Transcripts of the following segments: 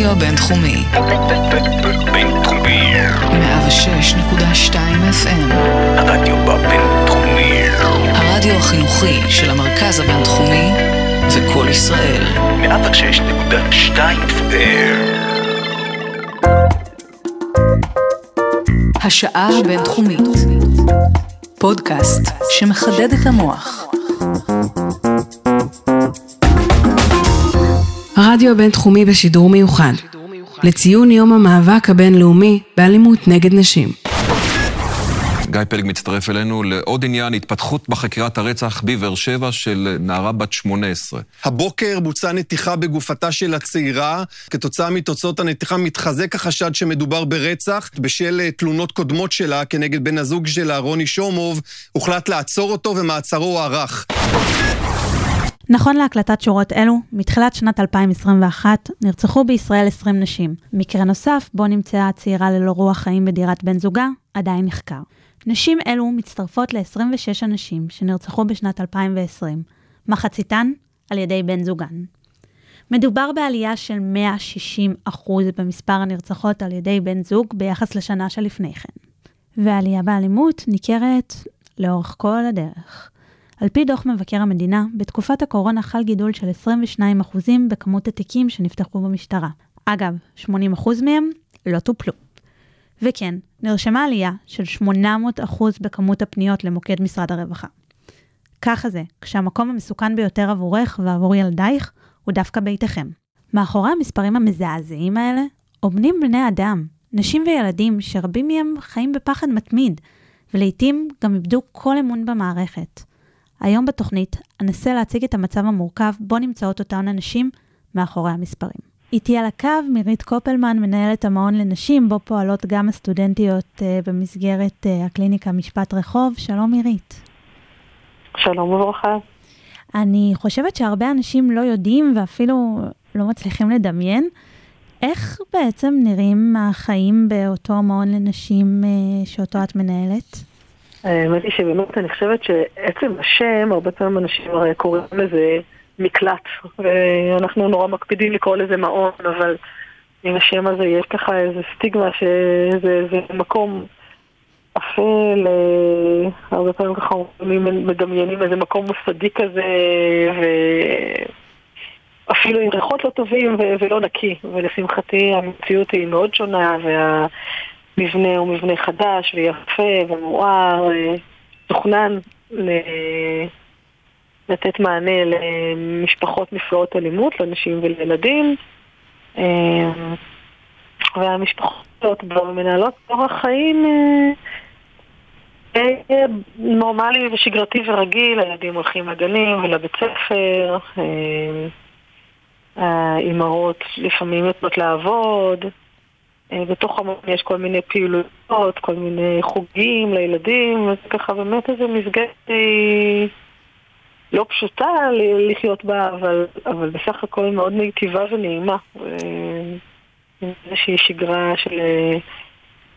הרדיו הבינתחומי. בינתחומי. 106.2 FM. הרדיו בבינתחומי. הרדיו החינוכי של המרכז הבינתחומי וקול ישראל. 106.2 FM. השעה הבינתחומית. פודקאסט שמחדד את המוח. הרדיו הבינתחומי בשידור מיוחד לציון יום המאבק הבינלאומי באלימות נגד נשים. גיא פלג מצטרף אלינו לעוד עניין, התפתחות בחקירת הרצח בבאר שבע של נערה בת 18. הבוקר בוצעה נתיחה בגופתה של הצעירה. כתוצאה מתוצאות הנתיחה מתחזק החשד שמדובר ברצח. בשל אה, תלונות קודמות שלה כנגד בן הזוג שלה, רוני שומוב, הוחלט לעצור אותו ומעצרו הוארך. נכון להקלטת שורות אלו, מתחילת שנת 2021 נרצחו בישראל 20 נשים. מקרה נוסף, בו נמצאה הצעירה ללא רוח חיים בדירת בן זוגה, עדיין נחקר. נשים אלו מצטרפות ל-26 הנשים שנרצחו בשנת 2020, מחציתן על ידי בן זוגן. מדובר בעלייה של 160% במספר הנרצחות על ידי בן זוג ביחס לשנה שלפני כן. ועלייה באלימות ניכרת לאורך כל הדרך. על פי דוח מבקר המדינה, בתקופת הקורונה חל גידול של 22% בכמות התיקים שנפתחו במשטרה. אגב, 80% מהם לא טופלו. וכן, נרשמה עלייה של 800% בכמות הפניות למוקד משרד הרווחה. ככה זה, כשהמקום המסוכן ביותר עבורך ועבור ילדייך הוא דווקא ביתכם. מאחורי המספרים המזעזעים האלה עומדים בני אדם, נשים וילדים שרבים מהם חיים בפחד מתמיד, ולעיתים גם איבדו כל אמון במערכת. היום בתוכנית אנסה להציג את המצב המורכב בו נמצאות אותן הנשים מאחורי המספרים. איתי על הקו מירית קופלמן, מנהלת המעון לנשים, בו פועלות גם הסטודנטיות uh, במסגרת uh, הקליניקה משפט רחוב. שלום מירית. שלום וברכה. אני חושבת שהרבה אנשים לא יודעים ואפילו לא מצליחים לדמיין איך בעצם נראים החיים באותו מעון לנשים uh, שאותו את מנהלת. האמת היא שבאמת אני חושבת שעצם השם, הרבה פעמים אנשים הרי קוראים לזה מקלט, ואנחנו נורא מקפידים לקרוא לזה מעון, אבל עם השם הזה יש ככה איזה סטיגמה שזה מקום אפל, אה, הרבה פעמים ככה מדמיינים איזה מקום מוסדי כזה, ואפילו עם ריחות לא טובים ולא נקי, ולשמחתי המציאות היא מאוד שונה, והמבנה הוא מבנה חדש ויפה ומואר, אה, תוכנן לתת מענה למשפחות נפגעות אלימות, לנשים ולילדים. אה, והמשפחות מנהלות אורח חיים אה, נורמלי ושגרתי ורגיל, הילדים הולכים לגנים ולבית ספר, האימהות לפעמים יוצאות לעבוד, בתוך המון יש כל מיני פעילויות, כל מיני חוגים לילדים, אז ככה באמת איזה מסגרת לא פשוטה לחיות בה, אבל, אבל בסך הכל מאוד מיטיבה ונעימה. איזושהי שגרה של אה,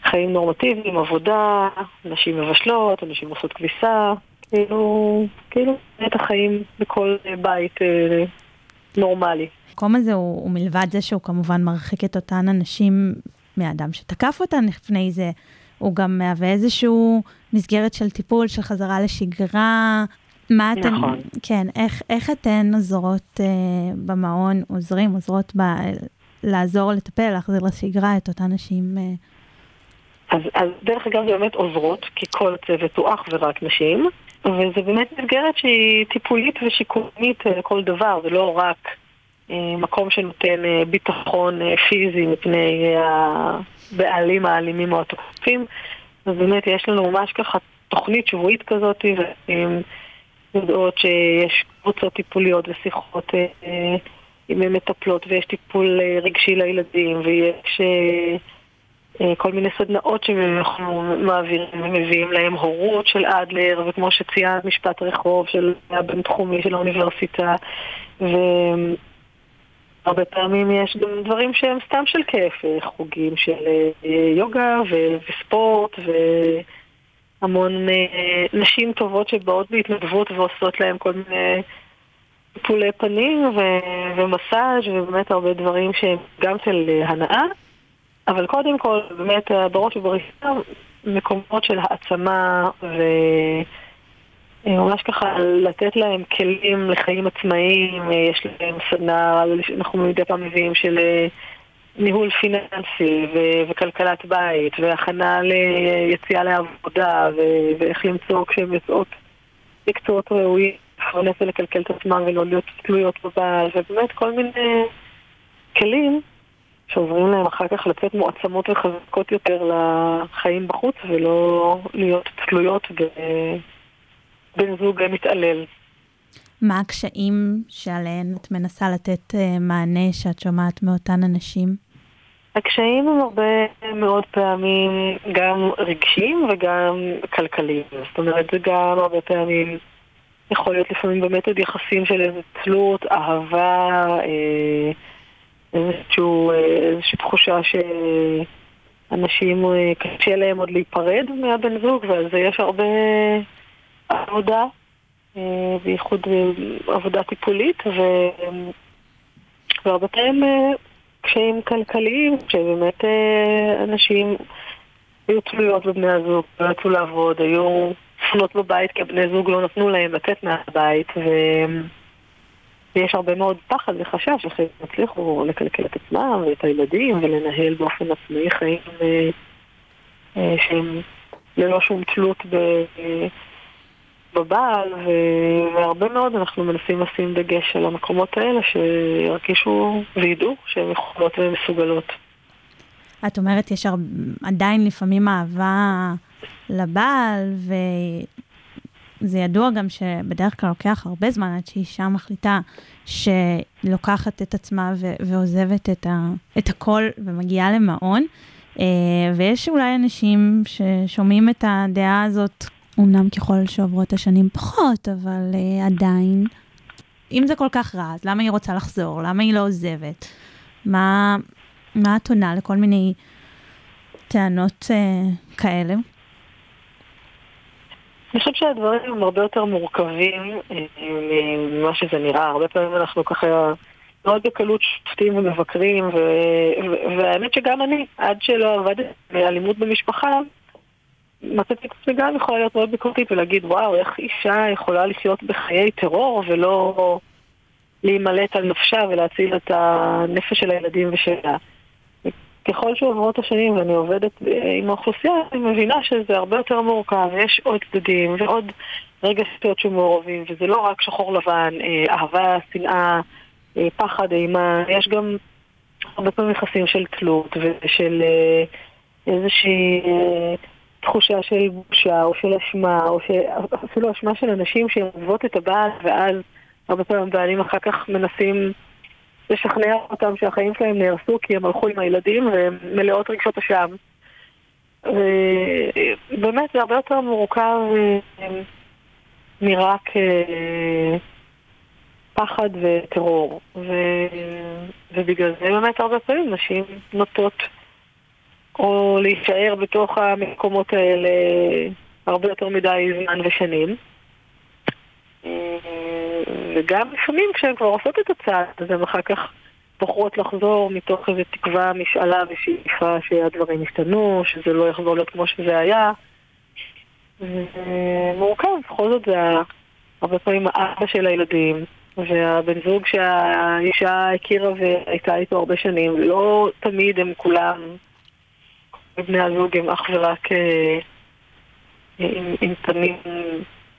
חיים נורמטיביים, עבודה, נשים מבשלות, אנשים עושות כביסה, כאילו, כאילו, את החיים בכל בית אה, נורמלי. המקום הזה הוא, הוא מלבד זה שהוא כמובן מרחיק את אותן הנשים מהאדם שתקף אותן לפני זה, הוא גם מהווה איזשהו מסגרת של טיפול, של חזרה לשגרה, מה אתן, נכון. כן, איך, איך אתן עוזרות אה, במעון, עוזרים, עוזרות ב, לעזור, לטפל, להחזיר לשגרה את אותן נשים? אה... אז, אז דרך אגב באמת עוזרות, כי כל הצוות הוא אך ורק נשים, וזה באמת מסגרת שהיא טיפולית ושיקומית לכל אה, דבר, זה לא רק מקום שנותן אה, ביטחון אה, פיזי מפני אה, הבעלים האלימים או התוקפים, אז באמת יש לנו ממש ככה תוכנית שבועית כזאת, ועם יודעות שיש קבוצות טיפוליות ושיחות אה, עם מטפלות ויש טיפול אה, רגשי לילדים ויש אה, כל מיני סדנאות שאנחנו מעבירים ומביאים להם הורות של אדלר וכמו שציינת משפט רחוב של הבינתחומי של האוניברסיטה והרבה פעמים יש גם דברים שהם סתם של כיף, חוגים של יוגה וספורט ו... המון אה, נשים טובות שבאות בהתנדבות ועושות להם כל מיני טיפולי פנים ו- ומסאז' ובאמת הרבה דברים שהם גם של אה, הנאה, אבל קודם כל, באמת, אה, בראש ובראשונה, מקומות של העצמה וממש ככה לתת להם כלים לחיים עצמאיים, יש להם סדנה, אנחנו מדי פעם מביאים של ניהול פיננסי ו- וכלכלת בית והכנה ליציאה לעבודה ו- ואיך למצוא כשהן יוצאות מקצועות ראויים, לפרנס ולקלקל את עצמם ולא להיות תלויות בבעל, ובאמת כל מיני כלים שעוברים להם אחר כך לצאת מועצמות וחזקות יותר לחיים בחוץ ולא להיות תלויות בבן זוג מתעלל. מה הקשיים שעליהן את מנסה לתת אה, מענה שאת שומעת מאותן אנשים? הקשיים הם הרבה מאוד פעמים גם רגשיים וגם כלכליים. זאת אומרת, זה גם הרבה פעמים יכול להיות לפעמים באמת עוד יחסים של איזו תלות, אהבה, אה, איזשהו, אה, איזושהי תחושה שאנשים, קשה להם עוד להיפרד מהבן זוג, ועל זה יש הרבה עבודה. אה, בייחוד אה, עבודה טיפולית, ו... והרבה פעמים אה, קשיים כלכליים, שבאמת אנשים היו תלויות בבני הזוג, לא יצאו לעבוד, היו צפונות בבית כי הבני זוג לא נתנו להם לצאת מהבית, ו... ויש הרבה מאוד פחד וחשש איך הם יצליחו לקלקל את עצמם ואת הילדים ולנהל באופן עצמאי חיים שהם ללא שום תלות ב... בבעל, והרבה מאוד אנחנו מנסים לשים דגש על המקומות האלה שירגישו וידעו שהן יכולות והן מסוגלות. את אומרת, יש הר... עדיין לפעמים אהבה לבעל, וזה ידוע גם שבדרך כלל לוקח הרבה זמן עד שאישה מחליטה שלוקחת את עצמה ו... ועוזבת את, ה... את הכל ומגיעה למעון. Uh, ויש אולי אנשים ששומעים את הדעה הזאת אמנם ככל שעוברות השנים פחות, אבל uh, עדיין, אם זה כל כך רע, אז למה היא רוצה לחזור? למה היא לא עוזבת? מה, מה את עונה לכל מיני טענות uh, כאלה? אני חושבת שהדברים הם הרבה יותר מורכבים אה, ממה שזה נראה. הרבה פעמים אנחנו ככה מאוד בקלות שופטים ומבקרים, והאמת שגם אני, עד שלא עבדתי באלימות במשפחה, מצאתי את עצמי גם יכולה להיות מאוד ביקורתית ולהגיד, וואו, איך אישה יכולה לחיות בחיי טרור ולא להימלט על נפשה ולהציל את הנפש של הילדים ושלה. ככל שעוברות השנים ואני עובדת עם האוכלוסייה, אני מבינה שזה הרבה יותר מורכב, יש עוד צדדים ועוד רגשות שמעורבים, וזה לא רק שחור לבן, אה, אהבה, שנאה, אה, פחד, אימה, יש גם הרבה פעמים יחסים של תלות ושל אה, איזושהי... תחושה של בושה או של אשמה, או אפילו אשמה של אנשים שהן עוזבות את הבעל, ואז הרבה פעמים בעלים אחר כך מנסים לשכנע אותם שהחיים שלהם נהרסו כי הם הלכו עם הילדים והם מלאות רגשות אשם. ובאמת זה הרבה יותר מורכב מרק אה, פחד וטרור. ו... ובגלל זה באמת הרבה פעמים נשים נוטות או להישאר בתוך המקומות האלה הרבה יותר מדי זמן ושנים. וגם לפעמים כשהן כבר עושות את הצעד, אז הן אחר כך בוחרות לחזור מתוך איזו תקווה, משאלה ושאיפה שהדברים ישתנו, שזה לא יחזור להיות כמו שזה היה. ומורכב, בכל זאת זה הרבה פעמים האבא של הילדים, והבן זוג שהאישה הכירה והייתה איתו הרבה שנים, לא תמיד הם כולם בני הזוג הם אך ורק אה, עם, עם פנים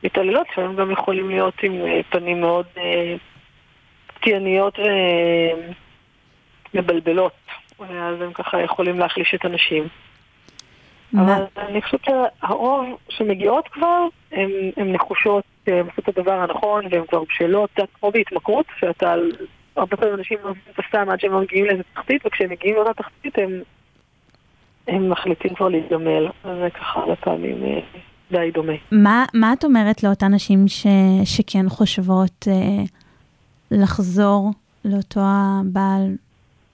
מתעללות, שהם גם יכולים להיות עם אה, פנים מאוד פתייניות אה, ומבלבלות, ואז הם ככה יכולים להחליש את הנשים. אבל אני חושבת שהרוב שמגיעות כבר, הן נחושות, הן עושות את הדבר הנכון, והן כבר בשלות, כמו בהתמכרות, שאתה, הרבה פעמים אנשים לא מבינים את הסתם עד שהם מגיעים לאיזה תחתית, וכשהם מגיעים לאותה תחתית הם הם מחליטים כבר להתגמל, אז זה ככה הרבה פעמים אה, די דומה. מה, מה את אומרת לאותן נשים ש, שכן חושבות אה, לחזור לאותו הבעל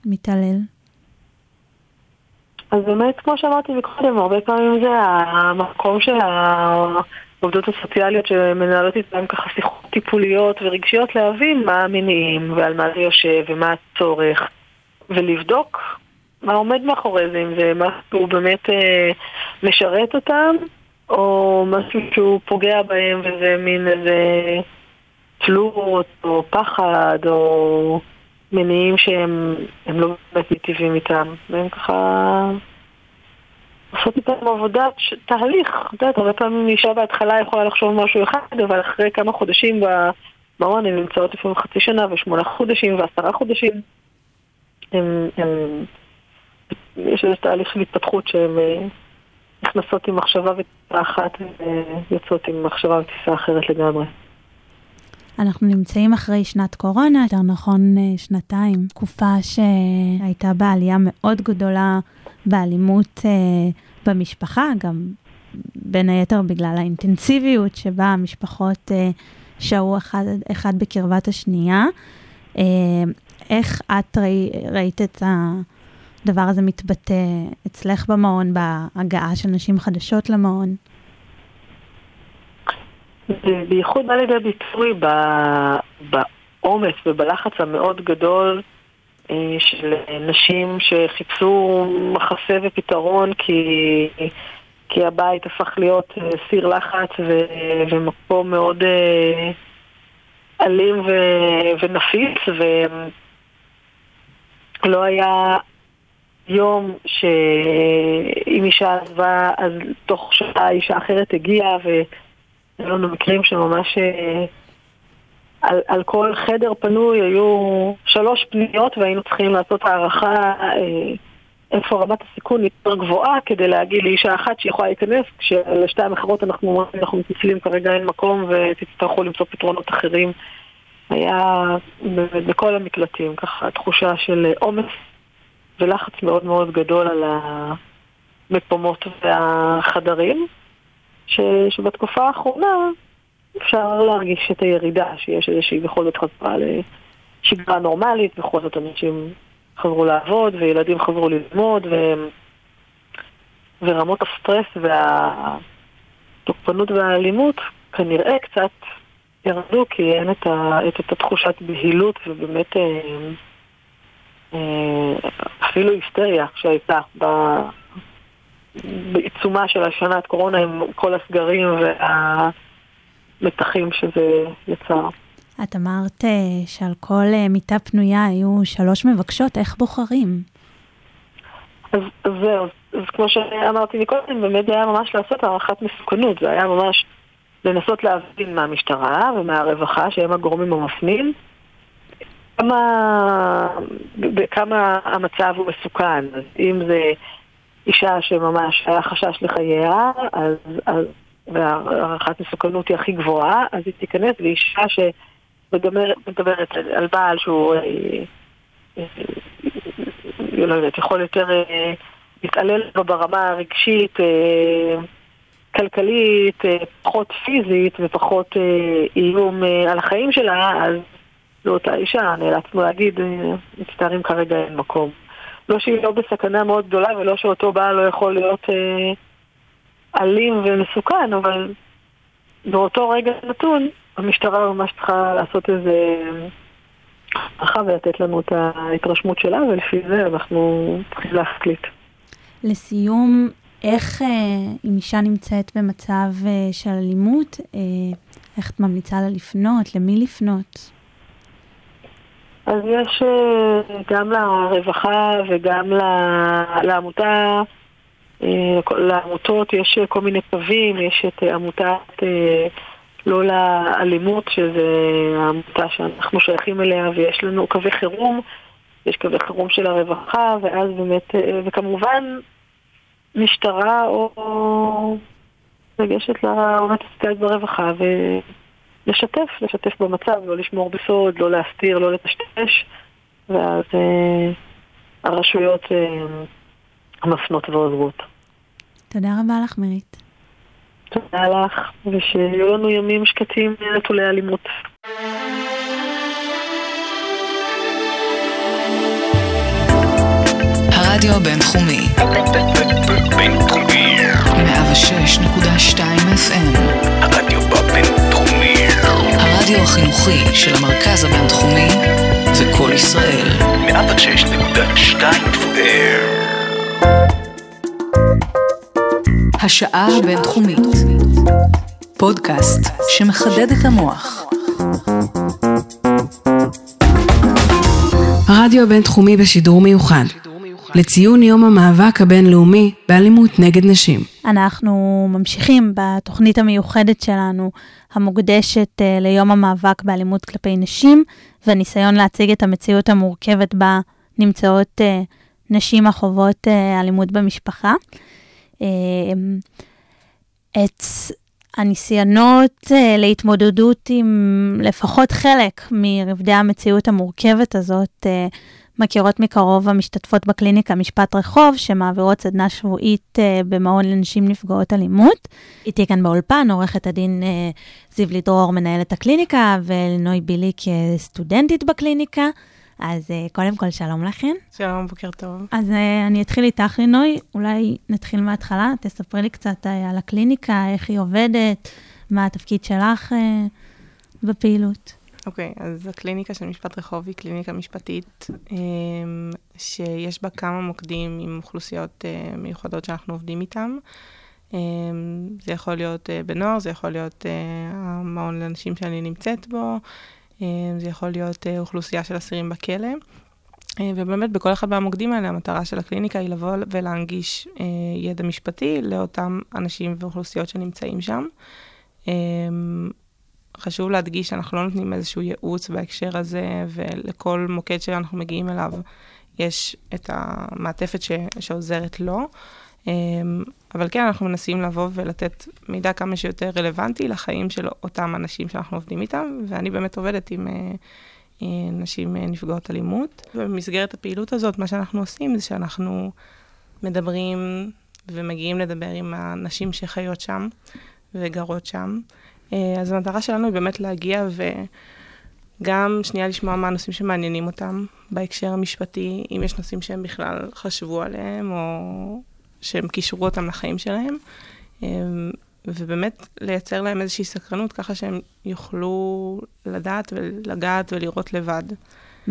מתעלל? אז באמת, כמו שאמרתי מקודם, הרבה פעמים זה המקום של העובדות הסוציאליות שמנהלות איתן ככה שיחות טיפוליות ורגשיות להבין מה המניעים ועל מה זה יושב ומה הצורך ולבדוק מה עומד מאחורי זה, אם זה משהו באמת אה, משרת אותם או משהו שהוא פוגע בהם וזה מין איזה תלות או פחד או מניעים שהם לא באמת מיטיבים איתם והם ככה לעשות איתם עבודה, תהליך, את יודעת, הרבה פעמים אישה בהתחלה יכולה לחשוב משהו אחד, אבל אחרי כמה חודשים במעון הן נמצאות לפעמים חצי שנה ושמונה חודשים ועשרה חודשים. הם, הם, יש איזה תהליך של התפתחות שהן אה, נכנסות עם מחשבה וטיסה אחת ויוצאות עם מחשבה וטיסה אחרת לגמרי. אנחנו נמצאים אחרי שנת קורונה, יותר נכון אה, שנתיים, תקופה שהייתה בעלייה מאוד גדולה באלימות אה, במשפחה, גם בין היתר בגלל האינטנסיביות שבה המשפחות אה, שהו אחד, אחד בקרבת השנייה. אה, איך את ראי, ראית את הדבר הזה מתבטא אצלך במעון, בהגעה של נשים חדשות למעון? זה בייחוד בא לידי ביטוי בעומס ובלחץ המאוד גדול אה, של נשים שחיפשו מחסה ופתרון כי, כי הבית הפך להיות אה, סיר לחץ ו, ומקום מאוד אה, אלים ו, ונפיץ ולא היה יום שאם אישה עזבה אז תוך שעה אישה אחרת הגיעה והיו לנו מקרים שממש על, על כל חדר פנוי היו שלוש פניות והיינו צריכים לעשות הערכה אה, איפה רמת הסיכון יותר גבוהה כדי להגיד לאישה אחת שיכולה להיכנס, כשלשתיים אחרות אנחנו אומרים אנחנו מתנצלים כרגע אין מקום ותצטרכו למצוא פתרונות אחרים. היה בכל המקלטים ככה תחושה של עומס ולחץ מאוד מאוד גדול על המקומות והחדרים, ש, שבתקופה האחרונה אפשר להרגיש את הירידה, שיש איזושהי בכל זאת חזרה לשגרה נורמלית, בכל זאת אנשים חזרו לעבוד וילדים חזרו ללמוד ו... ורמות הסטרס והתוקפנות והאלימות כנראה קצת ירדו כי אין את, ה... את את התחושת בהילות ובאמת אה, אפילו היסטריה שהייתה ב... בעיצומה של השנת קורונה עם כל הסגרים וה... המתחים שזה יצר. את אמרת אה, שעל כל אה, מיטה פנויה היו שלוש מבקשות, איך בוחרים? אז, אז זהו, אז כמו שאמרתי מקודם, באמת זה היה ממש לעשות הערכת מסוכנות, זה היה ממש לנסות להבין מהמשטרה ומהרווחה, שהם הגורמים המפנים, כמה, בכמה המצב הוא מסוכן. אז אם זה אישה שממש היה חשש לחייה, אז, אז והערכת מסוכנות היא הכי גבוהה, אז היא תיכנס, ואישה שמדברת על בעל שהוא, אה, אה, לא יודעת, יכול יותר אה, להתעלל בה ברמה הרגשית, כלכלית, פחות פיזית ופחות איום על החיים שלה, אז לאותה אישה נאלצנו להגיד, מצטערים כרגע אין מקום. לא שהיא לא בסכנה מאוד גדולה ולא שאותו בעל לא יכול להיות... אלים ומסוכן, אבל באותו רגע נתון, המשטרה ממש צריכה לעשות איזה הערכה ולתת לנו את ההתרשמות שלה, ולפי זה אנחנו צריכים להחליט. לסיום, איך, אה, אם אישה נמצאת במצב אה, של אלימות, אה, איך את ממליצה לה לפנות? למי לפנות? אז יש גם לרווחה וגם לעמותה אה, לעמותות יש אה, כל מיני קווים, יש את אה, עמותת לא לאלימות, שזה העמותה שאנחנו שייכים אליה, ויש לנו קווי חירום, יש קווי חירום של הרווחה, ואז באמת, וכמובן משטרה או לגשת לעובדת הסוציאלית ברווחה ולשתף, לשתף במצב, לא לשמור בסוד, לא להסתיר, לא לטשטש, ואז הרשויות מפנות ועוזרות. תודה רבה לך, מירית. תודה לך, ושיהיו לנו ימים שקטים נטולי אלימות. הרדיו הבינתחומי. בינתחומי. 106.2 FM. הרדיו החינוכי של המרכז הבינתחומי וקול ישראל. 106.2 FM. השעה הבינתחומית. פודקאסט שמחדד את המוח. הרדיו הבינתחומי בשידור מיוחד. לציון יום המאבק הבינלאומי באלימות נגד נשים. אנחנו ממשיכים בתוכנית המיוחדת שלנו, המוקדשת אה, ליום המאבק באלימות כלפי נשים, והניסיון להציג את המציאות המורכבת בה נמצאות אה, נשים החוות אה, אלימות במשפחה. את הניסיונות להתמודדות עם לפחות חלק מרבדי המציאות המורכבת הזאת, מכירות מקרוב המשתתפות בקליניקה משפט רחוב, שמעבירות סדנה שבועית uh, במעון לנשים נפגעות אלימות. איתי כאן באולפן עורכת הדין uh, זיו לידרור, מנהלת הקליניקה, ולנוי בילי כסטודנטית בקליניקה. אז uh, קודם כל, שלום לכן. שלום, בוקר טוב. אז אני אתחיל איתך, לינוי. אולי נתחיל מההתחלה, תספרי לי קצת על הקליניקה, איך היא עובדת, מה התפקיד שלך בפעילות. אוקיי, okay, אז הקליניקה של משפט רחוב היא קליניקה משפטית אמ, שיש בה כמה מוקדים עם אוכלוסיות אה, מיוחדות שאנחנו עובדים איתן. אמ, זה יכול להיות אה, בנוער, זה יכול להיות אה, המעון לאנשים שאני נמצאת בו, אמ, זה יכול להיות אוכלוסייה של אסירים בכלא. ובאמת בכל אחד מהמוקדים האלה המטרה של הקליניקה היא לבוא ולהנגיש ידע משפטי לאותם אנשים ואוכלוסיות שנמצאים שם. חשוב להדגיש שאנחנו לא נותנים איזשהו ייעוץ בהקשר הזה, ולכל מוקד שאנחנו מגיעים אליו יש את המעטפת ש, שעוזרת לו. אמ, אבל כן, אנחנו מנסים לבוא ולתת מידע כמה שיותר רלוונטי לחיים של אותם אנשים שאנחנו עובדים איתם, ואני באמת עובדת עם אה, נשים אה, נפגעות אלימות. ובמסגרת הפעילות הזאת, מה שאנחנו עושים זה שאנחנו מדברים ומגיעים לדבר עם הנשים שחיות שם וגרות שם. אה, אז המטרה שלנו היא באמת להגיע וגם שנייה לשמוע מה הנושאים שמעניינים אותם בהקשר המשפטי, אם יש נושאים שהם בכלל חשבו עליהם, או שהם קישרו אותם לחיים שלהם, אה, ובאמת לייצר להם איזושהי סקרנות ככה שהם יוכלו לדעת ולגעת ולראות לבד.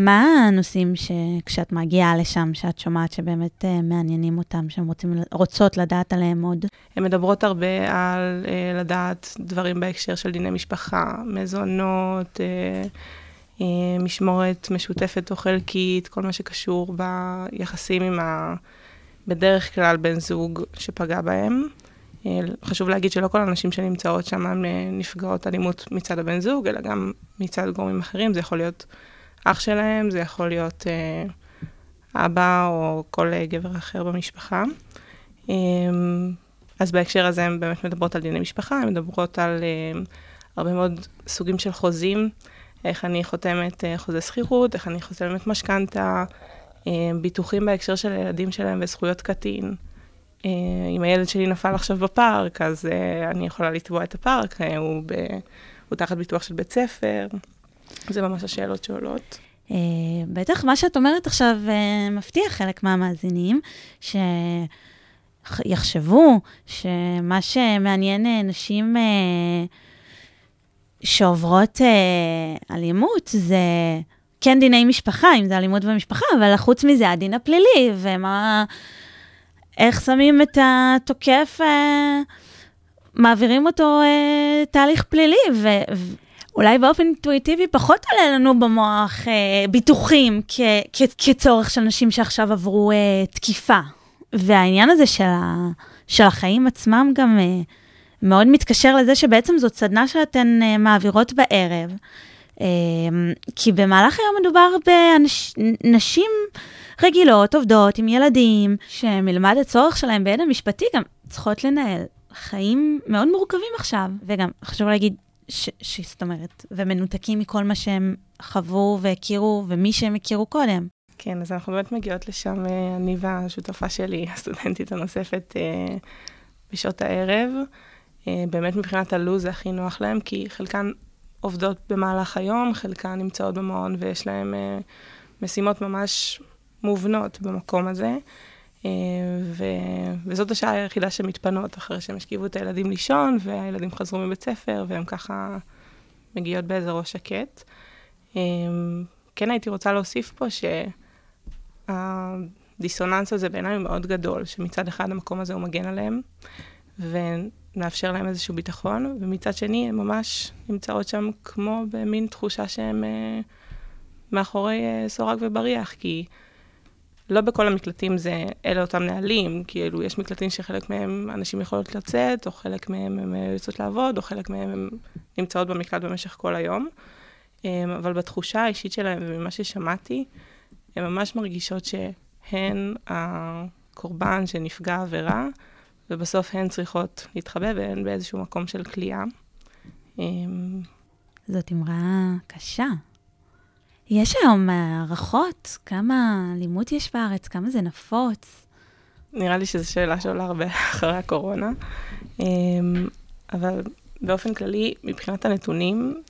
מה הנושאים שכשאת מגיעה לשם, שאת שומעת שבאמת uh, מעניינים אותם, שהן רוצות לדעת עליהם עוד? הן מדברות הרבה על uh, לדעת דברים בהקשר של דיני משפחה, מזונות, uh, uh, משמורת משותפת או חלקית, כל מה שקשור ביחסים עם ה... בדרך כלל בן זוג שפגע בהם. Uh, חשוב להגיד שלא כל הנשים שנמצאות שם הן נפגעות אלימות מצד הבן זוג, אלא גם מצד גורמים אחרים, זה יכול להיות... אח שלהם, זה יכול להיות אה, אבא או כל אה, גבר אחר במשפחה. אה, אז בהקשר הזה הן באמת מדברות על דיני משפחה, הן מדברות על אה, הרבה מאוד סוגים של חוזים, איך אני חותמת אה, חוזה שכירות, איך אני חותמת משכנתה, אה, ביטוחים בהקשר של הילדים שלהם וזכויות קטין. Uh, אם הילד שלי נפל עכשיו בפארק, אז uh, אני יכולה לתבוע את הפארק, uh, הוא, ב, הוא תחת ביטוח של בית ספר. זה ממש השאלות שעולות. Uh, בטח מה שאת אומרת עכשיו uh, מפתיע חלק מהמאזינים, שיחשבו שמה שמעניין uh, נשים שעוברות אלימות זה כן דיני משפחה, אם זה אלימות במשפחה, אבל חוץ מזה הדין הפלילי, ומה... איך שמים את התוקף, מעבירים אותו תהליך פלילי, ו... אולי באופן אינטואיטיבי פחות עולה לנו במוח אה, ביטוחים כ- כ- כצורך של נשים שעכשיו עברו אה, תקיפה. והעניין הזה של, ה- של החיים עצמם גם אה, מאוד מתקשר לזה שבעצם זאת סדנה שאתן אה, מעבירות בערב. אה, כי במהלך היום מדובר בנשים רגילות, עובדות עם ילדים, שמלבד הצורך שלהם בידע משפטי גם צריכות לנהל חיים מאוד מורכבים עכשיו. וגם חשוב להגיד, זאת אומרת, ומנותקים מכל מה שהם חוו והכירו, ומי שהם הכירו קודם. כן, אז אנחנו באמת מגיעות לשם, אה, אני והשותפה שלי, הסטודנטית הנוספת, אה, בשעות הערב. אה, באמת מבחינת הלו"ז זה הכי נוח להם, כי חלקן עובדות במהלך היום, חלקן נמצאות במעון ויש להן משימות ממש מובנות במקום הזה. אה, ו... וזאת השעה היחידה שמתפנות אחרי שהם השכיבו את הילדים לישון, והילדים חזרו מבית ספר, והם ככה מגיעות באיזה ראש שקט. כן הייתי רוצה להוסיף פה שהדיסוננס הזה בעיניי הוא מאוד גדול, שמצד אחד המקום הזה הוא מגן עליהם, ומאפשר להם איזשהו ביטחון, ומצד שני הן ממש נמצאות שם כמו במין תחושה שהן אה, מאחורי אה, סורג ובריח, כי לא בכל המקלטים זה, אלה אותם נהלים, כאילו יש מקלטים שחלק מהם אנשים יכולות לצאת, או חלק מהם הם אה, יוצאות לעבוד, או חלק מהם הם נמצאות במקלט במשך כל היום. אמ, אבל בתחושה האישית שלהם וממה ששמעתי, הן ממש מרגישות שהן הקורבן שנפגע עבירה, ובסוף הן צריכות להתחבא והן באיזשהו מקום של כליאה. אמ, זאת אמרה קשה. יש היום הערכות כמה אלימות יש בארץ, כמה זה נפוץ? נראה לי שזו שאלה שעולה הרבה אחרי הקורונה. אמ, אבל באופן כללי, מבחינת הנתונים,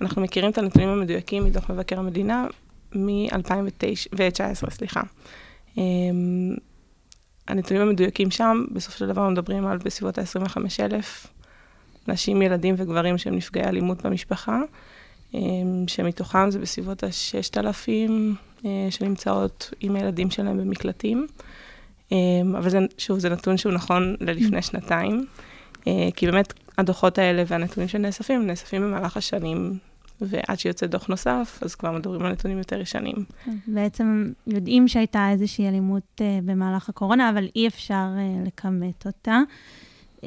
אנחנו מכירים את הנתונים המדויקים מדוח מבקר המדינה מ-2019, סליחה. אמ, הנתונים המדויקים שם, בסופו של דבר מדברים על בסביבות ה-25,000 נשים, ילדים וגברים שהם נפגעי אלימות במשפחה, שמתוכם זה בסביבות ה-6,000 אה, שנמצאות עם הילדים שלהם במקלטים. אמ, אבל זה, שוב, זה נתון שהוא נכון ללפני שנתיים, אה, כי באמת הדוחות האלה והנתונים שנאספים, נאספים במהלך השנים ועד שיוצא דוח נוסף, אז כבר מדברים על נתונים יותר ישנים. בעצם יודעים שהייתה איזושהי אלימות uh, במהלך הקורונה, אבל אי אפשר uh, לכמת אותה. Uh,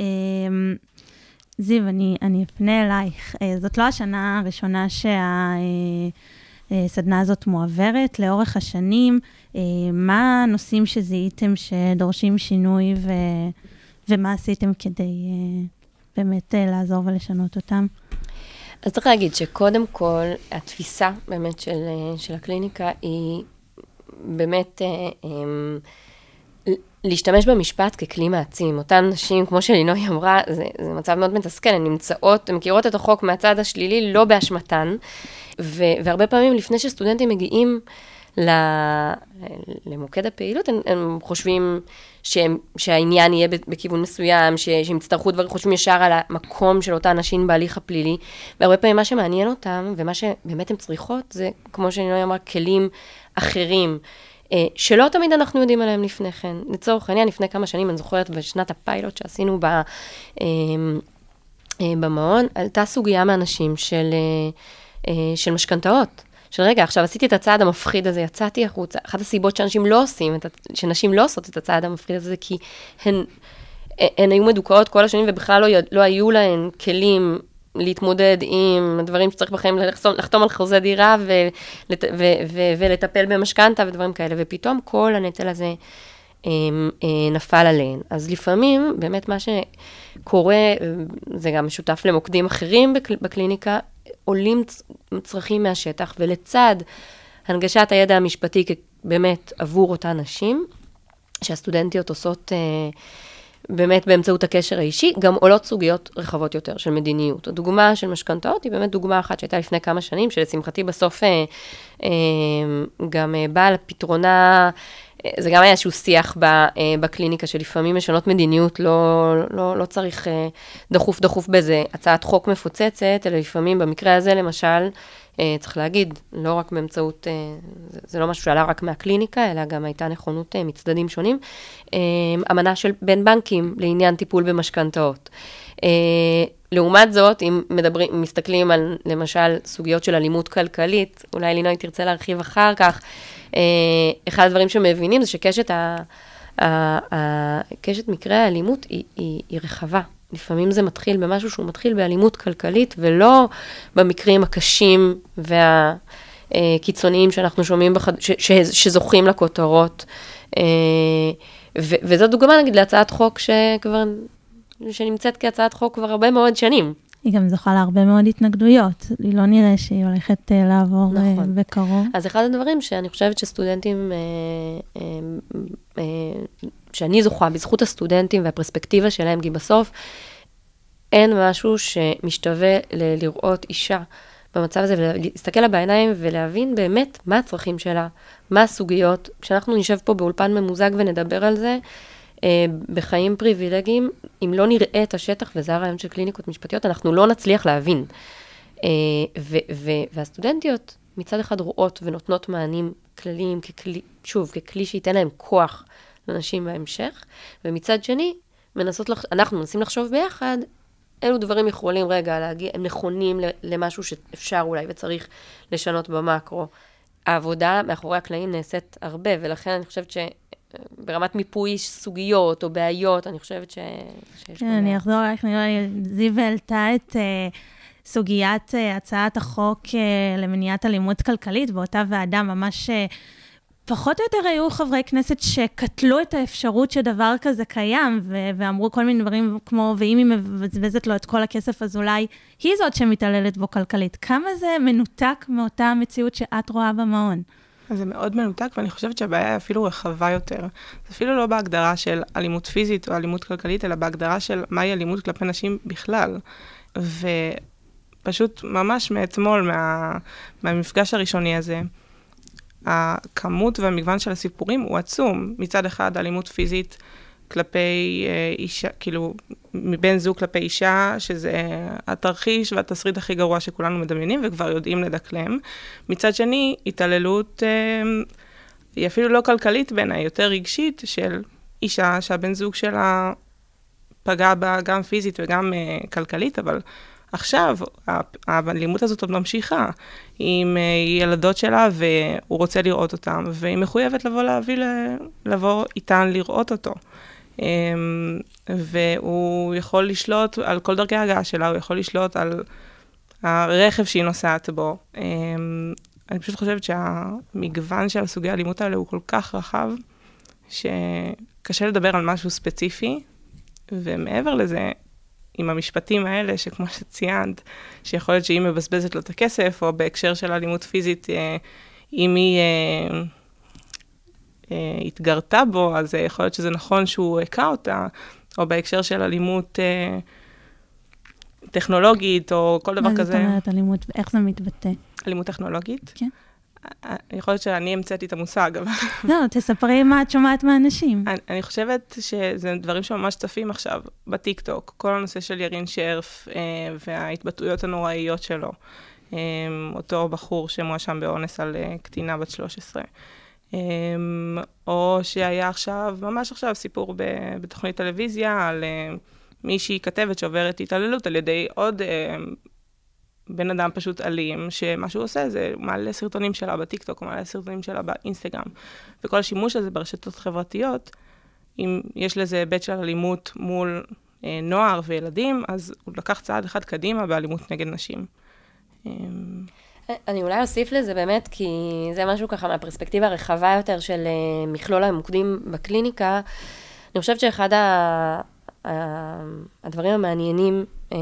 זיו, אני, אני אפנה אלייך. Uh, זאת לא השנה הראשונה שהסדנה uh, הזאת מועברת. לאורך השנים, מה הנושאים שזיהיתם שדורשים שינוי ו, ומה עשיתם כדי באמת לעזור ולשנות אותם? אז צריך להגיד שקודם כל, התפיסה באמת של, אה, של הקליניקה היא באמת אה, אמ, להשתמש במשפט ככלי מעצים. אותן נשים, כמו שלינוי אמרה, זה, זה מצב מאוד מתסכל, הן נמצאות, הן מכירות את החוק מהצד השלילי, לא באשמתן, ו, והרבה פעמים לפני שסטודנטים מגיעים למוקד הפעילות, הם, הם חושבים שהם, שהעניין יהיה בכיוון מסוים, ש, שהם יצטרכו דברים, חושבים ישר על המקום של אותן נשים בהליך הפלילי, והרבה פעמים מה שמעניין אותם, ומה שבאמת הן צריכות, זה, כמו שאני אמרה, כלים אחרים. אה, שלא תמיד אנחנו יודעים עליהם לפני כן. לצורך העניין, לפני כמה שנים, אני זוכרת בשנת הפיילוט שעשינו ב, אה, אה, במעון, עלתה סוגיה מאנשים של, של משכנתאות. של רגע, עכשיו עשיתי את הצעד המפחיד הזה, יצאתי החוצה. אחת הסיבות שאנשים לא עושים, את, שנשים לא עושות את הצעד המפחיד הזה, כי הן, הן היו מדוכאות כל השנים ובכלל לא, לא היו להן כלים להתמודד עם הדברים שצריך בחיים, לחתום, לחתום על חוזה דירה ולט, ו, ו, ולטפל במשכנתה ודברים כאלה, ופתאום כל הנטל הזה אה, אה, נפל עליהן. אז לפעמים, באמת מה שקורה, זה גם משותף למוקדים אחרים בקליניקה, עולים צרכים מהשטח, ולצד הנגשת הידע המשפטי באמת עבור אותן נשים, שהסטודנטיות עושות אה, באמת באמצעות הקשר האישי, גם עולות סוגיות רחבות יותר של מדיניות. הדוגמה של משכנתאות היא באמת דוגמה אחת שהייתה לפני כמה שנים, שלשמחתי בסוף אה, אה, גם אה, באה לפתרונה זה גם היה איזשהו שיח אה, בקליניקה, שלפעמים משנות מדיניות, לא, לא, לא צריך אה, דחוף דחוף באיזה הצעת חוק מפוצצת, אלא לפעמים במקרה הזה, למשל, אה, צריך להגיד, לא רק באמצעות, זה, לא משהו שעלה רק מהקליניקה, אלא גם הייתה נכונות מצדדים שונים, אמנה של בין בנקים לעניין טיפול במשכנתאות. לעומת זאת, אם מדברים, מסתכלים על למשל סוגיות של אלימות כלכלית, אולי לינוי תרצה להרחיב אחר כך, אה, אחד הדברים שמבינים זה שקשת ה, ה, ה, קשת מקרי האלימות היא, היא, היא רחבה. לפעמים זה מתחיל במשהו שהוא מתחיל באלימות כלכלית, ולא במקרים הקשים והקיצוניים שאנחנו שומעים, בחד... ש, ש, שזוכים לכותרות. אה, ו, וזו דוגמה, נגיד, להצעת חוק שכבר, שנמצאת כהצעת חוק כבר הרבה מאוד שנים. היא גם זוכה להרבה מאוד התנגדויות. היא לא נראה שהיא הולכת uh, לעבור אה, נכון. uh, בקרוב. אז אחד הדברים שאני חושבת שסטודנטים, uh, uh, uh, שאני זוכה בזכות הסטודנטים והפרספקטיבה שלהם, כי בסוף אין משהו שמשתווה ל- לראות אישה במצב הזה, ולהסתכל לה בעיניים ולהבין באמת מה הצרכים שלה, מה הסוגיות. כשאנחנו נשב פה באולפן ממוזג ונדבר על זה, בחיים פריבילגיים, אם לא נראה את השטח, וזה הרעיון של קליניקות משפטיות, אנחנו לא נצליח להבין. אה, ו- ו- והסטודנטיות מצד אחד רואות ונותנות מענים כלליים, ככלי, שוב, ככלי שייתן להם כוח לנשים בהמשך, ומצד שני, מנסות, לח... אנחנו מנסים לחשוב ביחד, אילו דברים יכולים רגע להגיע, הם נכונים למשהו שאפשר אולי וצריך לשנות במקרו. העבודה מאחורי הקלעים נעשית הרבה, ולכן אני חושבת שברמת מיפוי סוגיות או בעיות, אני חושבת ש... שיש... כן, אני אחזור אלייך, נראה לי, זיו העלתה את... Uh... סוגיית uh, הצעת החוק uh, למניעת אלימות כלכלית, באותה ועדה ממש... Uh, פחות או יותר היו חברי כנסת שקטלו את האפשרות שדבר כזה קיים, ו- ואמרו כל מיני דברים כמו, ואם היא מבזבזת לו את כל הכסף, אז אולי היא זאת שמתעללת בו כלכלית. כמה זה מנותק מאותה המציאות שאת רואה במעון? זה מאוד מנותק, ואני חושבת שהבעיה היא אפילו רחבה יותר. זה אפילו לא בהגדרה של אלימות פיזית או אלימות כלכלית, אלא בהגדרה של מהי אלימות כלפי נשים בכלל. ופשוט ממש מאתמול, מה, מהמפגש הראשוני הזה, הכמות והמגוון של הסיפורים הוא עצום. מצד אחד, אלימות פיזית כלפי אה, אישה, כאילו, מבן זוג כלפי אישה, שזה התרחיש והתסריט הכי גרוע שכולנו מדמיינים וכבר יודעים לדקלם. מצד שני, התעללות, אה, היא אפילו לא כלכלית בעיניי, יותר רגשית, של אישה שהבן זוג שלה פגע בה גם פיזית וגם אה, כלכלית, אבל עכשיו, האלימות הזאת עוד ממשיכה עם ילדות שלה, והוא רוצה לראות אותן, והיא מחויבת לבוא להביא, לבוא איתן לראות אותו. אמ, והוא יכול לשלוט על כל דרכי ההגעה שלה, הוא יכול לשלוט על הרכב שהיא נוסעת בו. אמ, אני פשוט חושבת שהמגוון של סוגי האלימות האלה הוא כל כך רחב, שקשה לדבר על משהו ספציפי, ומעבר לזה, עם המשפטים האלה, שכמו שציינת, שיכול להיות שהיא מבזבזת לו את הכסף, או בהקשר של אלימות פיזית, אה, אם היא אה, התגרתה בו, אז יכול להיות שזה נכון שהוא הכה אותה, או בהקשר של אלימות טכנולוגית, או כל דבר כזה. מה זאת אומרת אלימות, איך זה מתבטא? אלימות טכנולוגית? כן. יכול להיות שאני המצאתי את המושג, אבל... לא, תספרי מה את שומעת מהאנשים. אני, אני חושבת שזה דברים שממש צפים עכשיו בטיקטוק, כל הנושא של ירין שרף אה, וההתבטאויות הנוראיות שלו. אה, אותו בחור שמואשם באונס על אה, קטינה בת 13. אה, או שהיה עכשיו, ממש עכשיו, סיפור בתוכנית טלוויזיה על אה, מישהי כתבת שעוברת התעללות על ידי עוד... אה, בן אדם פשוט אלים, שמה שהוא עושה זה מעלה סרטונים שלה בטיקטוק, מעלה סרטונים שלה באינסטגרם. וכל השימוש הזה ברשתות חברתיות, אם יש לזה היבט של אלימות מול אה, נוער וילדים, אז הוא לקח צעד אחד קדימה באלימות נגד נשים. אה, אני אולי אוסיף לזה באמת, כי זה משהו ככה מהפרספקטיבה הרחבה יותר של אה, מכלול המוקדים בקליניקה. אני חושבת שאחד ה... הדברים המעניינים אה,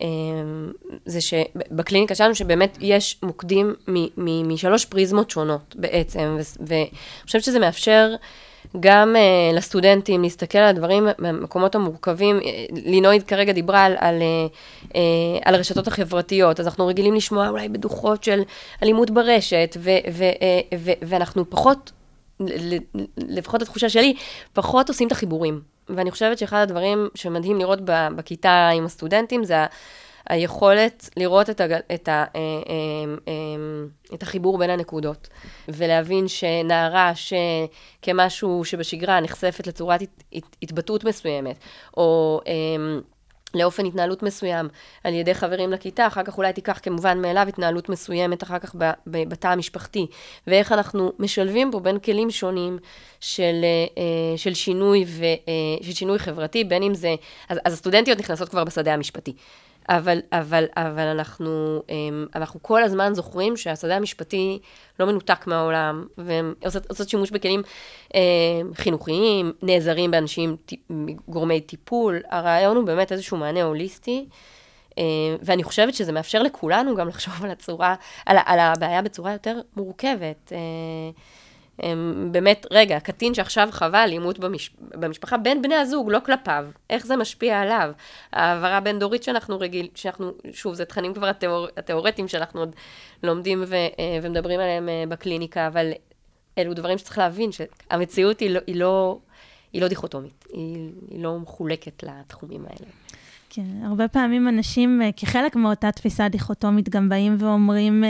אמ, זה שבקליניקה שלנו שבאמת יש מוקדים משלוש פריזמות שונות בעצם, ואני חושבת שזה מאפשר גם uh, לסטודנטים להסתכל על הדברים במקומות המורכבים. לינוי כרגע דיברה על, על, uh, על הרשתות החברתיות, אז אנחנו רגילים לשמוע אולי בדוחות של אלימות ברשת, ו, ו, uh, ו, ואנחנו פחות, לפחות התחושה שלי, פחות עושים את החיבורים. ואני חושבת שאחד הדברים שמדהים לראות בכיתה עם הסטודנטים זה היכולת לראות את, הג... את, ה... אה, אה, אה, את החיבור בין הנקודות, ולהבין שנערה שכמשהו שבשגרה נחשפת לצורת התבטאות מסוימת, או לאופן התנהלות מסוים על ידי חברים לכיתה, אחר כך אולי תיקח כמובן מאליו התנהלות מסוימת אחר כך בתא המשפחתי, ואיך אנחנו משלבים פה בין כלים שונים של, של, שינוי, ו, של שינוי חברתי, בין אם זה, אז, אז הסטודנטיות נכנסות כבר בשדה המשפטי. אבל, אבל, אבל אנחנו, אמ, אנחנו כל הזמן זוכרים שהשדה המשפטי לא מנותק מהעולם, והן עושות, עושות שימוש בכלים אה, חינוכיים, נעזרים באנשים, גורמי טיפול. הרעיון הוא באמת איזשהו מענה הוליסטי, אה, ואני חושבת שזה מאפשר לכולנו גם לחשוב על הצורה, על, על הבעיה בצורה יותר מורכבת. אה, באמת, רגע, קטין שעכשיו חווה אלימות במש... במשפחה בין בני הזוג, לא כלפיו, איך זה משפיע עליו? העברה בין-דורית שאנחנו רגיל, שאנחנו, שוב, זה תכנים כבר התיאור... התיאורטיים שאנחנו עוד לומדים ו... אה, ומדברים עליהם אה, בקליניקה, אבל אלו דברים שצריך להבין, שהמציאות היא לא, היא לא, היא לא דיכוטומית, היא, היא לא מחולקת לתחומים האלה. כן, הרבה פעמים אנשים, אה, כחלק מאותה תפיסה דיכוטומית, גם באים ואומרים,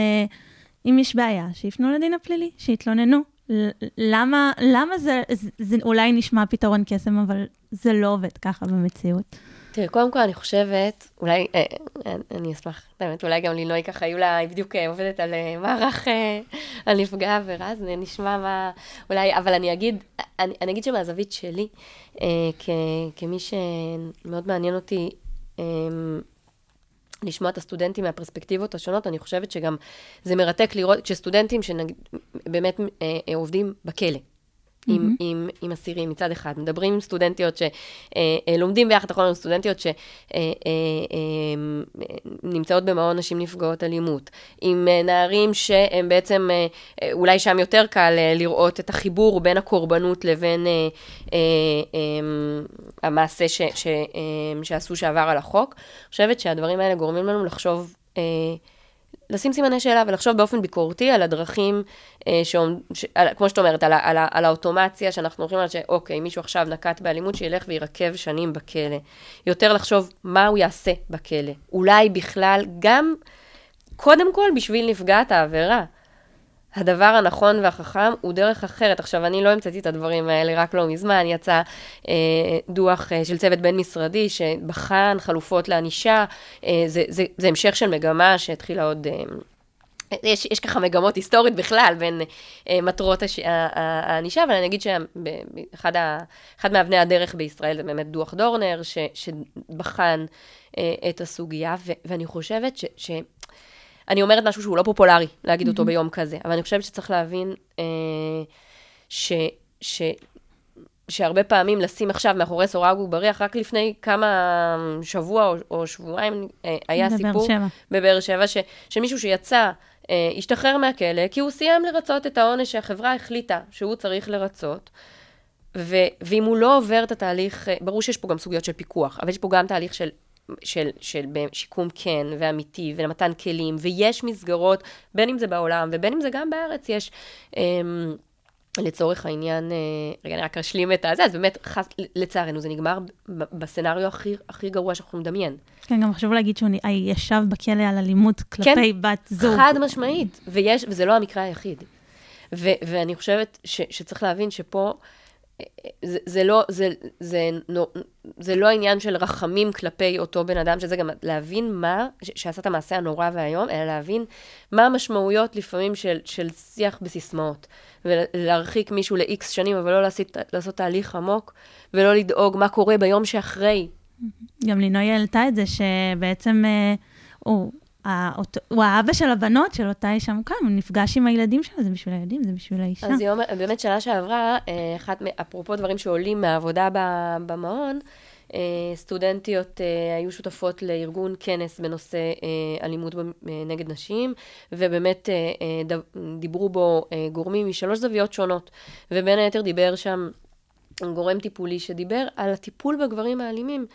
אם יש בעיה, שיפנו לדין הפלילי, שיתלוננו. למה, למה זה, זה, זה אולי נשמע פתרון קסם, אבל זה לא עובד ככה במציאות? תראי, קודם כל אני חושבת, אולי, אה, אה, אני אשמח, באמת, אולי גם לינוי ככה, היו לה, היא בדיוק אה, עובדת על אה, מערך אה, על נפגעי עבירה, אז נשמע מה, אולי, אבל אני אגיד, אני, אני אגיד שמהזווית שלי, אה, כ, כמי שמאוד מעניין אותי, אה, לשמוע את הסטודנטים מהפרספקטיבות השונות, אני חושבת שגם זה מרתק לראות, כשסטודנטים שבאמת אה, אה, עובדים בכלא, עם, mm-hmm. עם, עם אסירים מצד אחד. מדברים עם סטודנטיות שלומדים אה, אה, ביחד, אנחנו סטודנטיות שנמצאות אה, במעון נשים נפגעות אלימות. עם נערים שהם בעצם, אולי שם יותר קל לראות את החיבור בין הקורבנות לבין המעשה ש, ש, שעשו שעבר על החוק. אני חושבת שהדברים האלה גורמים לנו לחשוב... לשים סימני שאלה ולחשוב באופן ביקורתי על הדרכים, אה, שעומד, ש, על, כמו שאת אומרת, על, על, על האוטומציה שאנחנו הולכים על שאוקיי, מישהו עכשיו נקט באלימות, שילך ויירקב שנים בכלא. יותר לחשוב מה הוא יעשה בכלא. אולי בכלל גם, קודם כל בשביל נפגעת העבירה. הדבר הנכון והחכם הוא דרך אחרת. עכשיו, אני לא המצאתי את הדברים האלה, רק לא מזמן יצא אה, דוח אה, של צוות בין-משרדי שבחן חלופות לענישה. אה, זה, זה, זה המשך של מגמה שהתחילה עוד... אה, יש, יש ככה מגמות היסטורית בכלל בין uh, מטרות הענישה, אבל אני אגיד שאחד מאבני הדרך בישראל זה באמת דוח דורנר, ש, שבחן uh, את הסוגיה, ו, ואני חושבת ש, ש, אני אומרת משהו שהוא לא פופולרי להגיד אותו ביום כזה, אבל אני חושבת שצריך להבין אה, ש, ש, שהרבה פעמים לשים עכשיו מאחורי סורג ובריח, רק לפני כמה שבוע או, או שבועיים אה, היה סיפור שבע. בבאר שבע, ש, שמישהו שיצא, אה, השתחרר מהכלא, כי הוא סיים לרצות את העונש שהחברה החליטה שהוא צריך לרצות. ו- ואם הוא לא עובר את התהליך, ברור שיש פה גם סוגיות של פיקוח, אבל יש פה גם תהליך של של, של שיקום כן ואמיתי ולמתן כלים, ויש מסגרות, בין אם זה בעולם ובין אם זה גם בארץ, יש... אמ, לצורך העניין, אה, רגע, אני רק אשלים את הזה, אז באמת, חס, לצערנו, זה נגמר בסצנריו הכי, הכי גרוע שאנחנו נדמיין. כן, גם חשוב להגיד שהוא ישב בכלא על אלימות כלפי כן, בת זוג. כן, חד משמעית, ויש, וזה לא המקרה היחיד. ו, ואני חושבת ש, שצריך להבין שפה, זה, זה, לא, זה, זה, זה, זה לא העניין של רחמים כלפי אותו בן אדם, שזה גם להבין מה, שעשה את המעשה הנורא והיום, אלא להבין מה המשמעויות לפעמים של, של שיח בסיסמאות. ולהרחיק מישהו ל-X שנים, אבל לא לעשות, לעשות תהליך עמוק, ולא לדאוג מה קורה ביום שאחרי. גם לינוי העלתה את זה, שבעצם אה, הוא... הוא האבא של הבנות של אותה אישה מוקם, הוא נפגש עם הילדים שלה, זה בשביל הילדים, זה בשביל האישה. אז יום, באמת שנה שעברה, אה, אחת, אפרופו דברים שעולים מהעבודה במעון, אה, סטודנטיות אה, היו שותפות לארגון כנס בנושא אלימות נגד נשים, ובאמת דיברו בו גורמים משלוש זוויות שונות, ובין היתר דיבר שם גורם טיפולי שדיבר על הטיפול בגברים האלימים.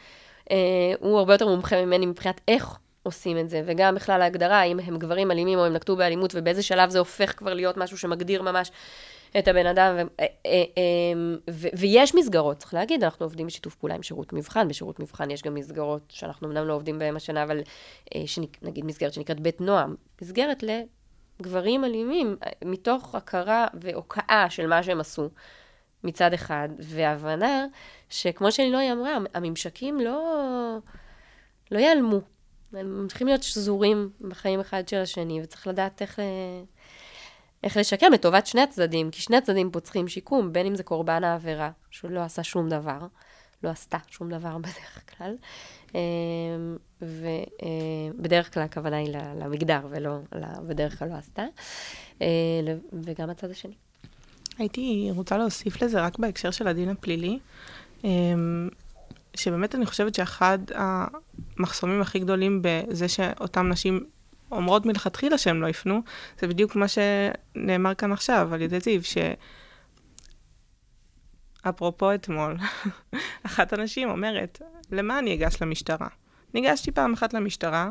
הוא הרבה יותר מומחה ממני מבחינת איך עושים את זה, וגם בכלל ההגדרה, האם הם גברים אלימים או הם נקטו באלימות, ובאיזה שלב זה הופך כבר להיות משהו שמגדיר ממש את הבן אדם. ו, אה, אה, אמ, ו, ויש מסגרות, צריך להגיד, אנחנו עובדים בשיתוף פעולה עם שירות מבחן, בשירות מבחן יש גם מסגרות שאנחנו אמנם לא עובדים בהן השנה, אבל אה, נגיד מסגרת שנקראת בית נועם, מסגרת לגברים אלימים, מתוך הכרה והוקעה של מה שהם עשו. מצד אחד, והבנה שכמו שלינוי אמרה, הממשקים לא, לא ייעלמו. הם צריכים להיות שזורים בחיים אחד של השני, וצריך לדעת איך, איך לשקם לטובת שני הצדדים, כי שני הצדדים פה צריכים שיקום, בין אם זה קורבן העבירה, שהוא לא עשה שום דבר, לא עשתה שום דבר בדרך כלל, אמ, ובדרך אה, כלל הכוונה היא למגדר, ולא, בדרך כלל לא עשתה, אה, וגם הצד השני. הייתי רוצה להוסיף לזה רק בהקשר של הדין הפלילי. אמ, שבאמת אני חושבת שאחד המחסומים הכי גדולים בזה שאותן נשים אומרות מלכתחילה שהן לא יפנו, זה בדיוק מה שנאמר כאן עכשיו על ידי זיו, ש... אפרופו אתמול, אחת הנשים אומרת, למה אני אגש למשטרה? ניגשתי פעם אחת למשטרה,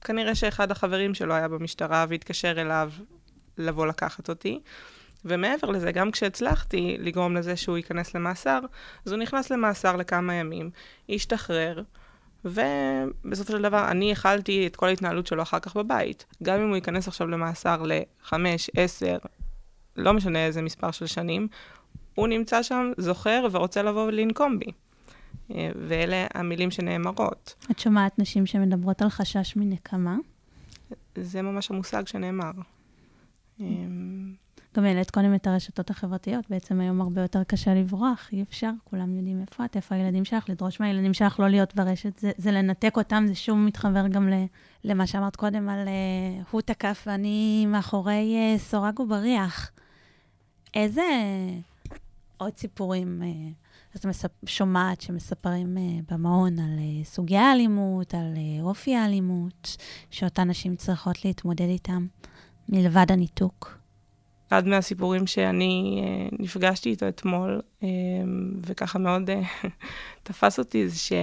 כנראה שאחד החברים שלו היה במשטרה והתקשר אליו לבוא לקחת אותי. ומעבר לזה, גם כשהצלחתי לגרום לזה שהוא ייכנס למאסר, אז הוא נכנס למאסר לכמה ימים, השתחרר, ובסופו של דבר, אני הכלתי את כל ההתנהלות שלו אחר כך בבית. גם אם הוא ייכנס עכשיו למאסר לחמש, עשר, לא משנה איזה מספר של שנים, הוא נמצא שם, זוכר ורוצה לבוא ולנקום בי. ואלה המילים שנאמרות. את שומעת נשים שמדברות על חשש מנקמה? זה ממש המושג שנאמר. גם העלית קודם את הרשתות החברתיות, בעצם היום הרבה יותר קשה לברוח, אי אפשר, כולם יודעים איפה את, איפה הילדים שלך, לדרוש מהילדים שלך לא להיות ברשת, זה, זה לנתק אותם, זה שוב מתחבר גם ל, למה שאמרת קודם על uh, הוא תקף ואני מאחורי uh, סורג ובריח. איזה עוד סיפורים uh, את מספ... שומעת שמספרים uh, במעון על uh, סוגי האלימות, על uh, אופי האלימות, שאותן נשים צריכות להתמודד איתם, מלבד הניתוק? אחד מהסיפורים שאני uh, נפגשתי איתו אתמול, uh, וככה מאוד uh, תפס אותי, זה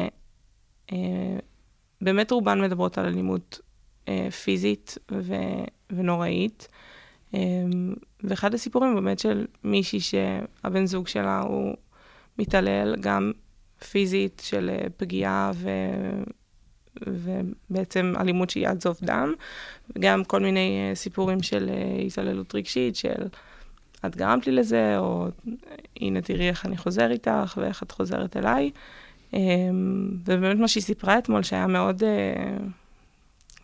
שבאמת רובן מדברות על אלימות פיזית ו- ונוראית. ואחד הסיפורים באמת של מישהי שהבן זוג שלה הוא מתעלל גם פיזית של פגיעה ו... ובעצם אלימות שהיא עד זוב דם, וגם כל מיני uh, סיפורים של uh, התעללות רגשית, של את גרמת לי לזה, או הנה תראי איך אני חוזר איתך, ואיך את חוזרת אליי. Um, ובאמת מה שהיא סיפרה אתמול, שהיה מאוד uh,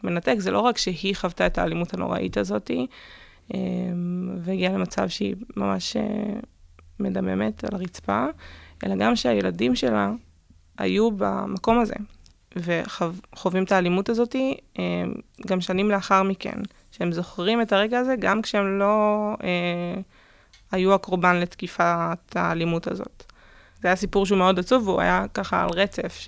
מנתק, זה לא רק שהיא חוותה את האלימות הנוראית הזאתי, um, והגיעה למצב שהיא ממש מדממת על הרצפה, אלא גם שהילדים שלה היו במקום הזה. וחווים את האלימות הזאת אה, גם שנים לאחר מכן, שהם זוכרים את הרגע הזה גם כשהם לא אה, היו הקורבן לתקיפת האלימות הזאת. זה היה סיפור שהוא מאוד עצוב, והוא היה ככה על רצף,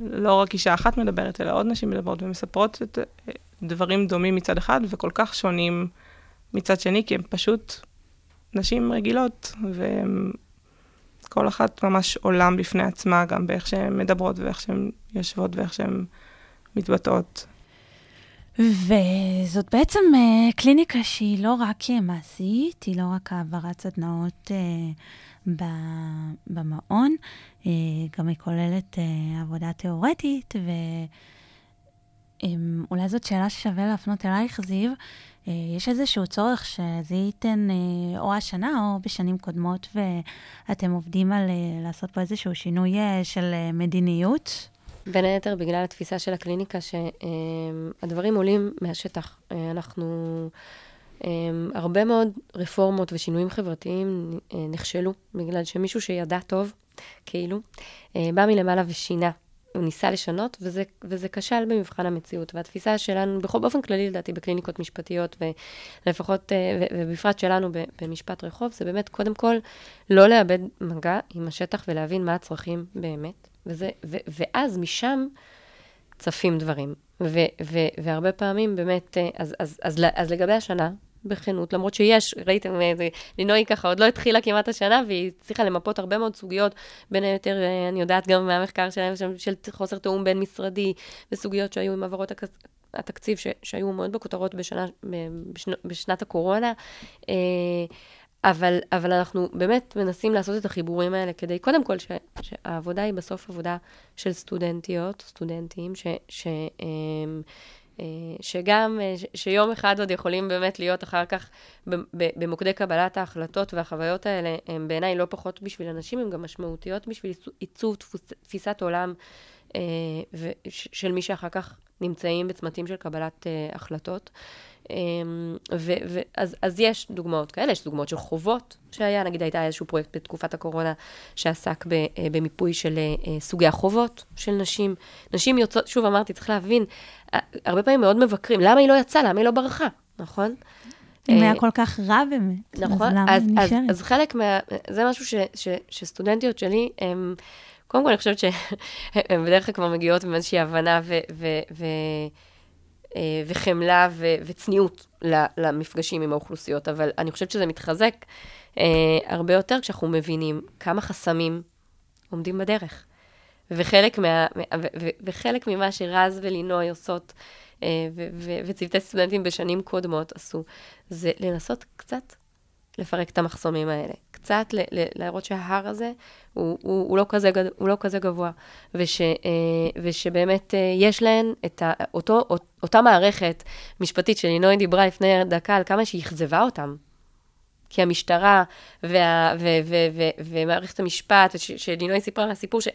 שלא רק אישה אחת מדברת, אלא עוד נשים מדברות ומספרות את אה, דברים דומים מצד אחד, וכל כך שונים מצד שני, כי הן פשוט נשים רגילות, והן כל אחת ממש עולם בפני עצמה, גם באיך שהן מדברות ואיך שהן יושבות ואיך שהן מתבטאות. וזאת בעצם uh, קליניקה שהיא לא רק מעשית, היא לא רק העברת סדנאות uh, במעון, uh, גם היא כוללת uh, עבודה תיאורטית, ואולי um, זאת שאלה ששווה להפנות אלייך, זיו. אה, יש איזשהו צורך שזה ייתן אה, או השנה או בשנים קודמות, ואתם עובדים על אה, לעשות פה איזשהו שינוי של מדיניות? בין היתר בגלל התפיסה של הקליניקה, שהדברים עולים מהשטח. אנחנו, הרבה מאוד רפורמות ושינויים חברתיים נכשלו, בגלל שמישהו שידע טוב, כאילו, בא מלמעלה ושינה הוא ניסה לשנות, וזה, וזה כשל במבחן המציאות. והתפיסה שלנו, בכל, באופן כללי לדעתי, בקליניקות משפטיות, ולפחות, אה, ובפרט שלנו במשפט רחוב, זה באמת, קודם כל, לא לאבד מגע עם השטח ולהבין מה הצרכים באמת. וזה, ו, ואז משם צפים דברים. ו, ו, והרבה פעמים באמת, אה, אז, אז, אז, אז לגבי השנה, בכנות, למרות שיש, ראיתם, אה, לינוי ככה עוד לא התחילה כמעט השנה, והיא הצליחה למפות הרבה מאוד סוגיות, בין היתר, אה, אני יודעת גם מהמחקר שלהם, של, של חוסר תיאום בין-משרדי, וסוגיות שהיו עם העברות התקציב, ש, שהיו מאוד בכותרות בשנה, בשנ, בשנת הקורונה. אה, אבל, אבל אנחנו באמת מנסים לעשות את החיבורים האלה כדי, קודם כל, ש, שהעבודה היא בסוף עבודה של סטודנטיות, סטודנטים, ש... ש אה, שגם, אה, שיום אחד עוד יכולים באמת להיות אחר כך במוקדי קבלת ההחלטות, והחוויות האלה הן בעיניי לא פחות בשביל אנשים, הן גם משמעותיות בשביל עיצוב תפיסת עולם אה, של מי שאחר כך נמצאים בצמתים של קבלת החלטות. ואז אז יש דוגמאות כאלה, יש דוגמאות של חובות שהיה, נגיד הייתה איזשהו פרויקט בתקופת הקורונה שעסק במיפוי של סוגי החובות של נשים. נשים יוצאות, שוב אמרתי, צריך להבין, הרבה פעמים מאוד מבקרים, למה היא לא יצאה, למה היא לא ברחה, נכון? אם היה כל כך רע באמת, נכון, אז למה היא נשארת? אז חלק מה... זה משהו ש, ש, שסטודנטיות שלי, הם... קודם כל, אני חושבת שהן בדרך כלל כבר מגיעות עם איזושהי הבנה ו, ו, ו, אה, וחמלה ו, וצניעות למפגשים עם האוכלוסיות, אבל אני חושבת שזה מתחזק אה, הרבה יותר כשאנחנו מבינים כמה חסמים עומדים בדרך. וחלק, מה, ו, ו, וחלק ממה שרז ולינוי עושות, אה, ו, ו, וצוותי סטודנטים בשנים קודמות עשו, זה לנסות קצת לפרק את המחסומים האלה. קצת ל- ל- להראות שההר הזה הוא, הוא, הוא, לא, כזה, הוא לא כזה גבוה, וש, אה, ושבאמת אה, יש להן את ה, אותו, אות- אותה מערכת משפטית שלינוי דיברה לפני דקה על כמה שהיא אכזבה אותם. כי המשטרה וה, ו, ו, ו, ומערכת המשפט, שלינוי סיפרה מהסיפור, ש...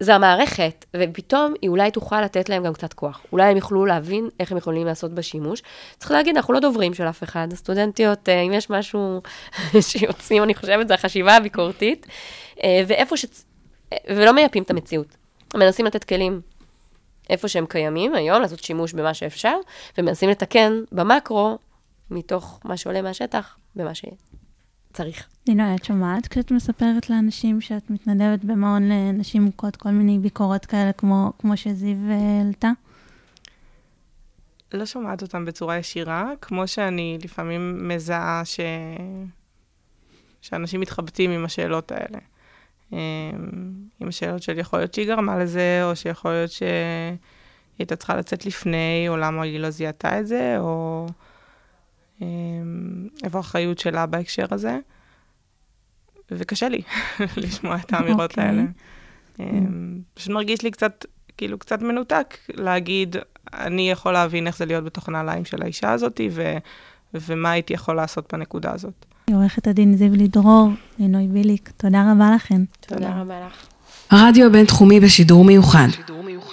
זה המערכת, ופתאום היא אולי תוכל לתת להם גם קצת כוח. אולי הם יוכלו להבין איך הם יכולים לעשות בה שימוש. צריך להגיד, אנחנו לא דוברים של אף אחד. הסטודנטיות, אה, אם יש משהו שיוצאים, אני חושבת, זה החשיבה הביקורתית. אה, ואיפה ש... ולא מייפים את המציאות. מנסים לתת כלים איפה שהם קיימים היום, לעשות שימוש במה שאפשר, ומנסים לתקן במקרו, מתוך מה שעולה מהשטח, במה שצריך. לינוי, את שומעת כשאת מספרת לאנשים שאת מתנדבת במעון לנשים מוכות כל מיני ביקורות כאלה, כמו, כמו שזיו אה, העלתה? לא שומעת אותם בצורה ישירה, כמו שאני לפעמים מזהה ש... שאנשים מתחבטים עם השאלות האלה. אמ, עם השאלות של יכול להיות שהיא גרמה לזה, או שיכול להיות שהיא הייתה צריכה לצאת לפני, או למה היא לא זיהתה את זה, או איפה האחריות שלה בהקשר הזה. וקשה לי לשמוע את האמירות אוקיי. האלה. אמ, פשוט מרגיש לי קצת, כאילו, קצת מנותק להגיד, אני יכול להבין איך זה להיות בתוך הנעליים של האישה הזאת, ו- ומה הייתי יכול לעשות בנקודה הזאת. עורכת הדין זיו לידרור, לינוי ביליק, תודה רבה לכן. תודה רבה לך. הרדיו הבינתחומי בשידור מיוחד.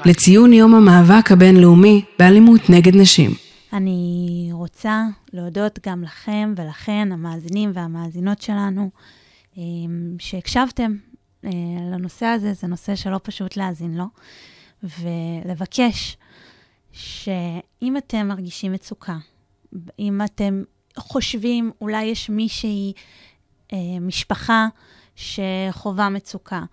לציון יום המאבק הבינלאומי באלימות נגד נשים. אני רוצה להודות גם לכם ולכן, המאזינים והמאזינות שלנו, אה, שהקשבתם אה, לנושא הזה, זה נושא שלא פשוט להאזין לו, ולבקש שאם אתם מרגישים מצוקה, אם אתם חושבים, אולי יש מישהי, אה, משפחה שחווה מצוקה,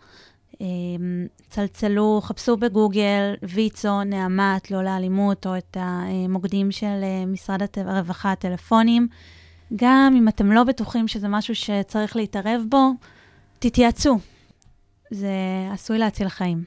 צלצלו, חפשו בגוגל, ויצו, נעמת, לא לאלימות, או את המוקדים של אה, משרד הרווחה, הטלפונים. גם אם אתם לא בטוחים שזה משהו שצריך להתערב בו, תתייעצו. זה עשוי להציל חיים.